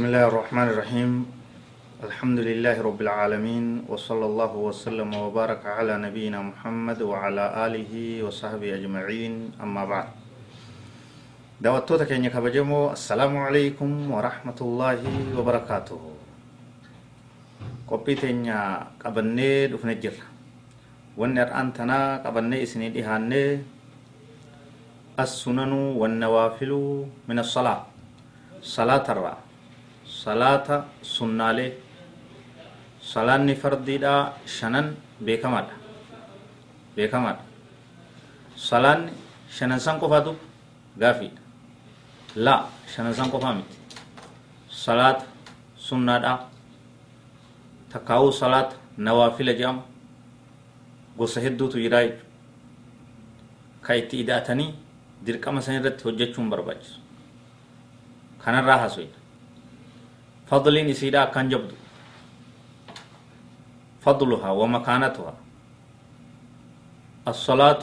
بسم الله الرحمن الرحيم. الحمد لله رب العالمين وصلى الله وسلم وبارك على نبينا محمد وعلى آله وصحبه أجمعين. أما بعد دعوتوتا كينيا كبجمو السلام عليكم ورحمة الله وبركاته. qophii teenya qabannee dhufne jirra wanni har'aan tanaa qabannee isinii dhihaannee assunanuu wannawaafilu min assalaa salaatarraa salaata sunnaalee salaanni fardiidha shanan beekamaadha beekamaadha salaanni shanan san qofaatu gaafiidha laa shanan san qofaa miti salaata sunnaadha takkaa'uu salaata nawaafila jedhama gosa hedduutu jiraa jechuudha ka itti ida'atanii dirqama san irratti hojjechuun barbaachisu kanarraa haasofna isiidha akkan jabdu fadluhaa wa makaanatuhaa الصلاة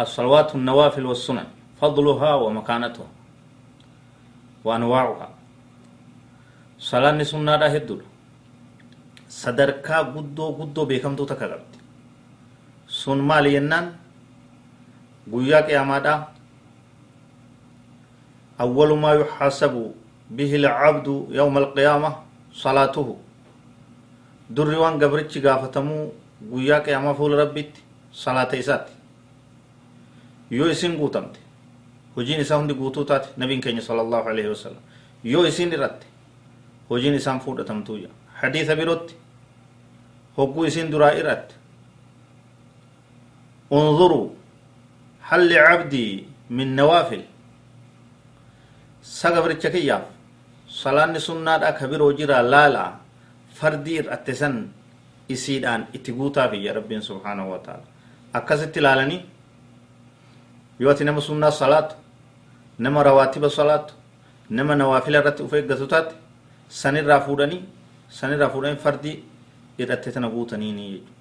الصلوات النوافل والسنن فضلها ومكانتها وأنواعها صلاة سنة هدول sadarkaa guddoo guddoo beekamtuu takka qabdi sun maali jennaan guyyaa qiyaamaadha awwalu maa yuxaasabu bihi alcabdu yawma alqiyaama salaatuhu durri waan gabrichi gaafatamuu guyyaa qiyaamaa fuula rabbitti salaata isaati yoo isin guutamte hojiin isaa hundi guutuu taate nabiin keenya sala allahu alaihi wasalam yoo isin irratte hojiin isaan fuudhatamtuuya hadiisa birootti hogguu isin duraa irratte انظروا هل لعبدي من نوافل سقبر الشكية صلاة سنة كبير وجرى لا لا فردير اتسن isiidhaan itti guutaa fi rabbiin subhaanahu wa ta'ala akkasitti ilaalanii yoo ati nama sunnaa salaatu nama rawaatiba salaatu nama nawaafila irratti uf eeggatu taate sanirraa fuudhanii sanirraa fuudhanii fardii irratti tana guutaniini jechuudha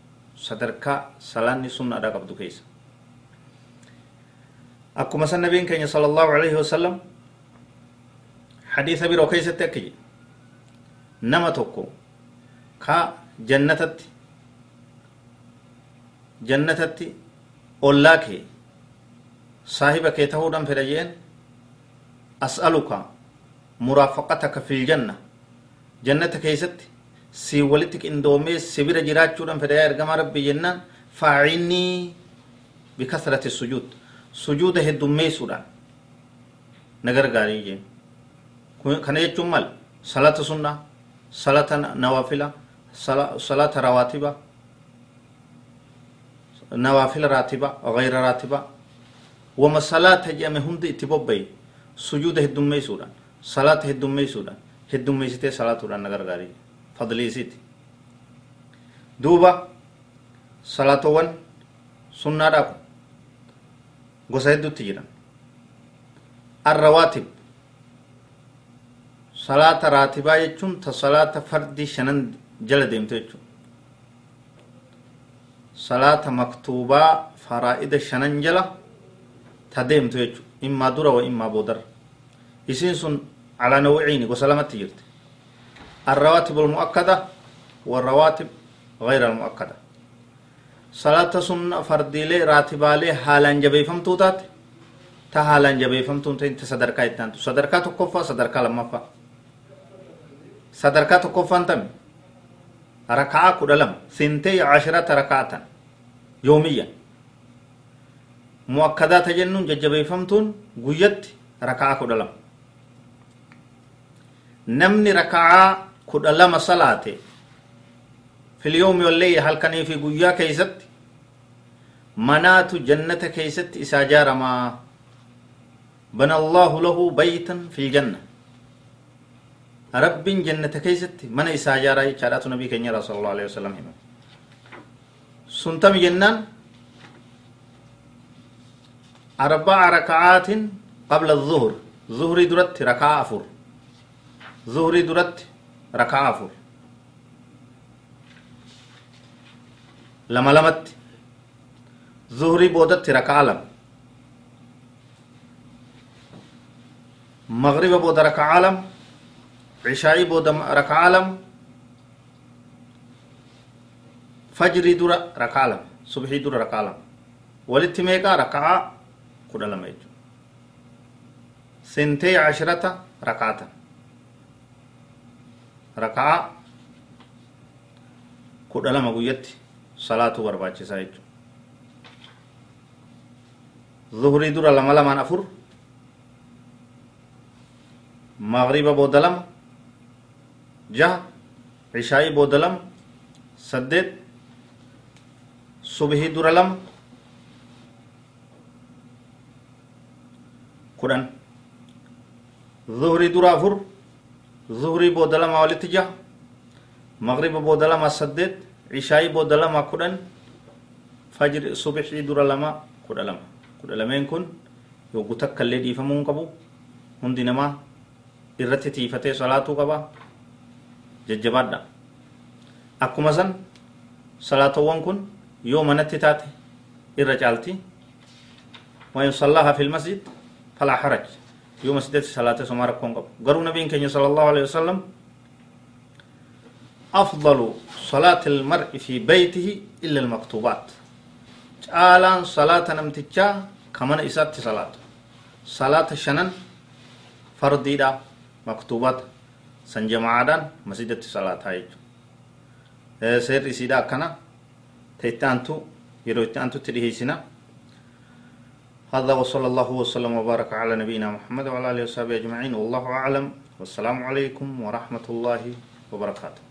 sadarkaa salaanni sunnaadha qabdu keessa akkuma san nabiin keenya sala allahu alaihi wasalam hadiisa biroo keessatti akka jedhe nama tokko ka jannatatti jannatatti ollaa kee saahiba kee tahuudhan fedha jeen as'aluka muraafaqataka fil janna jannata keessatti si walitti qindoomee si bira jiraachuudhan fedha ergamaa rabbii jennaan faacinnii bikasrati sujuud sujuuda heddummeessuudhaan na gargaarii jeen kana jechuun maal salata sunnaa salata nawaafila salata rawaatiba nawaafila raatiba gayra raatiba wama salaata jedhame hundi itti bobbaye sujuuda heddummeessuudhaan salaata heddummeessuudhaan heddummeessitee salaatuudhaan na gargaarii fadliisiiti duuba salaatowwan sunnaadhaaf gosa hedduutti jiran arrawaatib salaata raatibaa jechuun ta salaata fardii shanan jala deemte jechuun salaata maktuubaa faraa'ida shanan jala ta deemtu jechuun immaa dura wa immaa boodara isiin sun alaa nawciini gosa lamatti jirti الرواتب المؤكدة والرواتب غير المؤكدة صلاة سنة فرديلي راتبالي حالا جبيفم توتات تا حالا جبيفم توتين تصدركا اتنان صدركا تكفى صدركا لما فا صدركا تكفى أنتم ركعة كدلم سنتي عشرة ركعة يوميا مؤكدات جنون ججبيفمتون قيت ركعة كدلم نمني ركعة kudha lama salaate filyoomi wallee halkanii fi guyyaa keeysatti manaatu jannata keeysatti isaa jaaramaa bana allahu lahu baytan fi ljanna rabbiin jannata keeysatti mana isaa jaaraa jechaadhaatu nabii keenya sala allahu alehi wasalam hima suntami jennaan arbaca raka'aatin qabla الظهر ظهري درت ركعة أفر ظهري درت rakaa afur lama lamatti zuhrii boodatti rakaa lama magriba booda rakaa lama عشاء بود ركعة لم فجر در ركعة لم صبحي در ركعة لم ولت ميقا ركعة كنا لما يجو سنتي عشرة ركعة ركعة كنا لما قيت صلاة برباچسا يجو ظهري در لما لما نفر مغرب بودلم. جه عشاء بودلم سدد صبح درلم كدن ظهري درا فر ظهري بودلم ولت جه مغرب بودلم سدد عشاء بودلم كدن فجر صبح درلما كدلم كدلمين كن يوغو تكالي ديفمون قبو hundi namaa irratti tiifatee salaatuu qaba jajjabaadha akkuma san salaatowwan kun yoo manatti taate irra caalti sallaha fi lmasjid falaa haraj yoo masjidatti salaate somaa rakkoon qabu garuu nabiin keenya sala allahu alehi wasalam أفضل صلاة المرء في بيته إلا المكتوبات caalaan salaata namtichaa kamana isaatti salaatu salaata shanan fardiidha maktuubata san jamaadhaan masjidatti salaataa jechuudha seerri isiidha akkana ta itti aantu yeroo itti aantutti dhiheessina هذا وصلى الله وسلم وبارك على نبينا محمد وعلى اله وصحبه اجمعين والله اعلم والسلام عليكم ورحمه الله وبركاته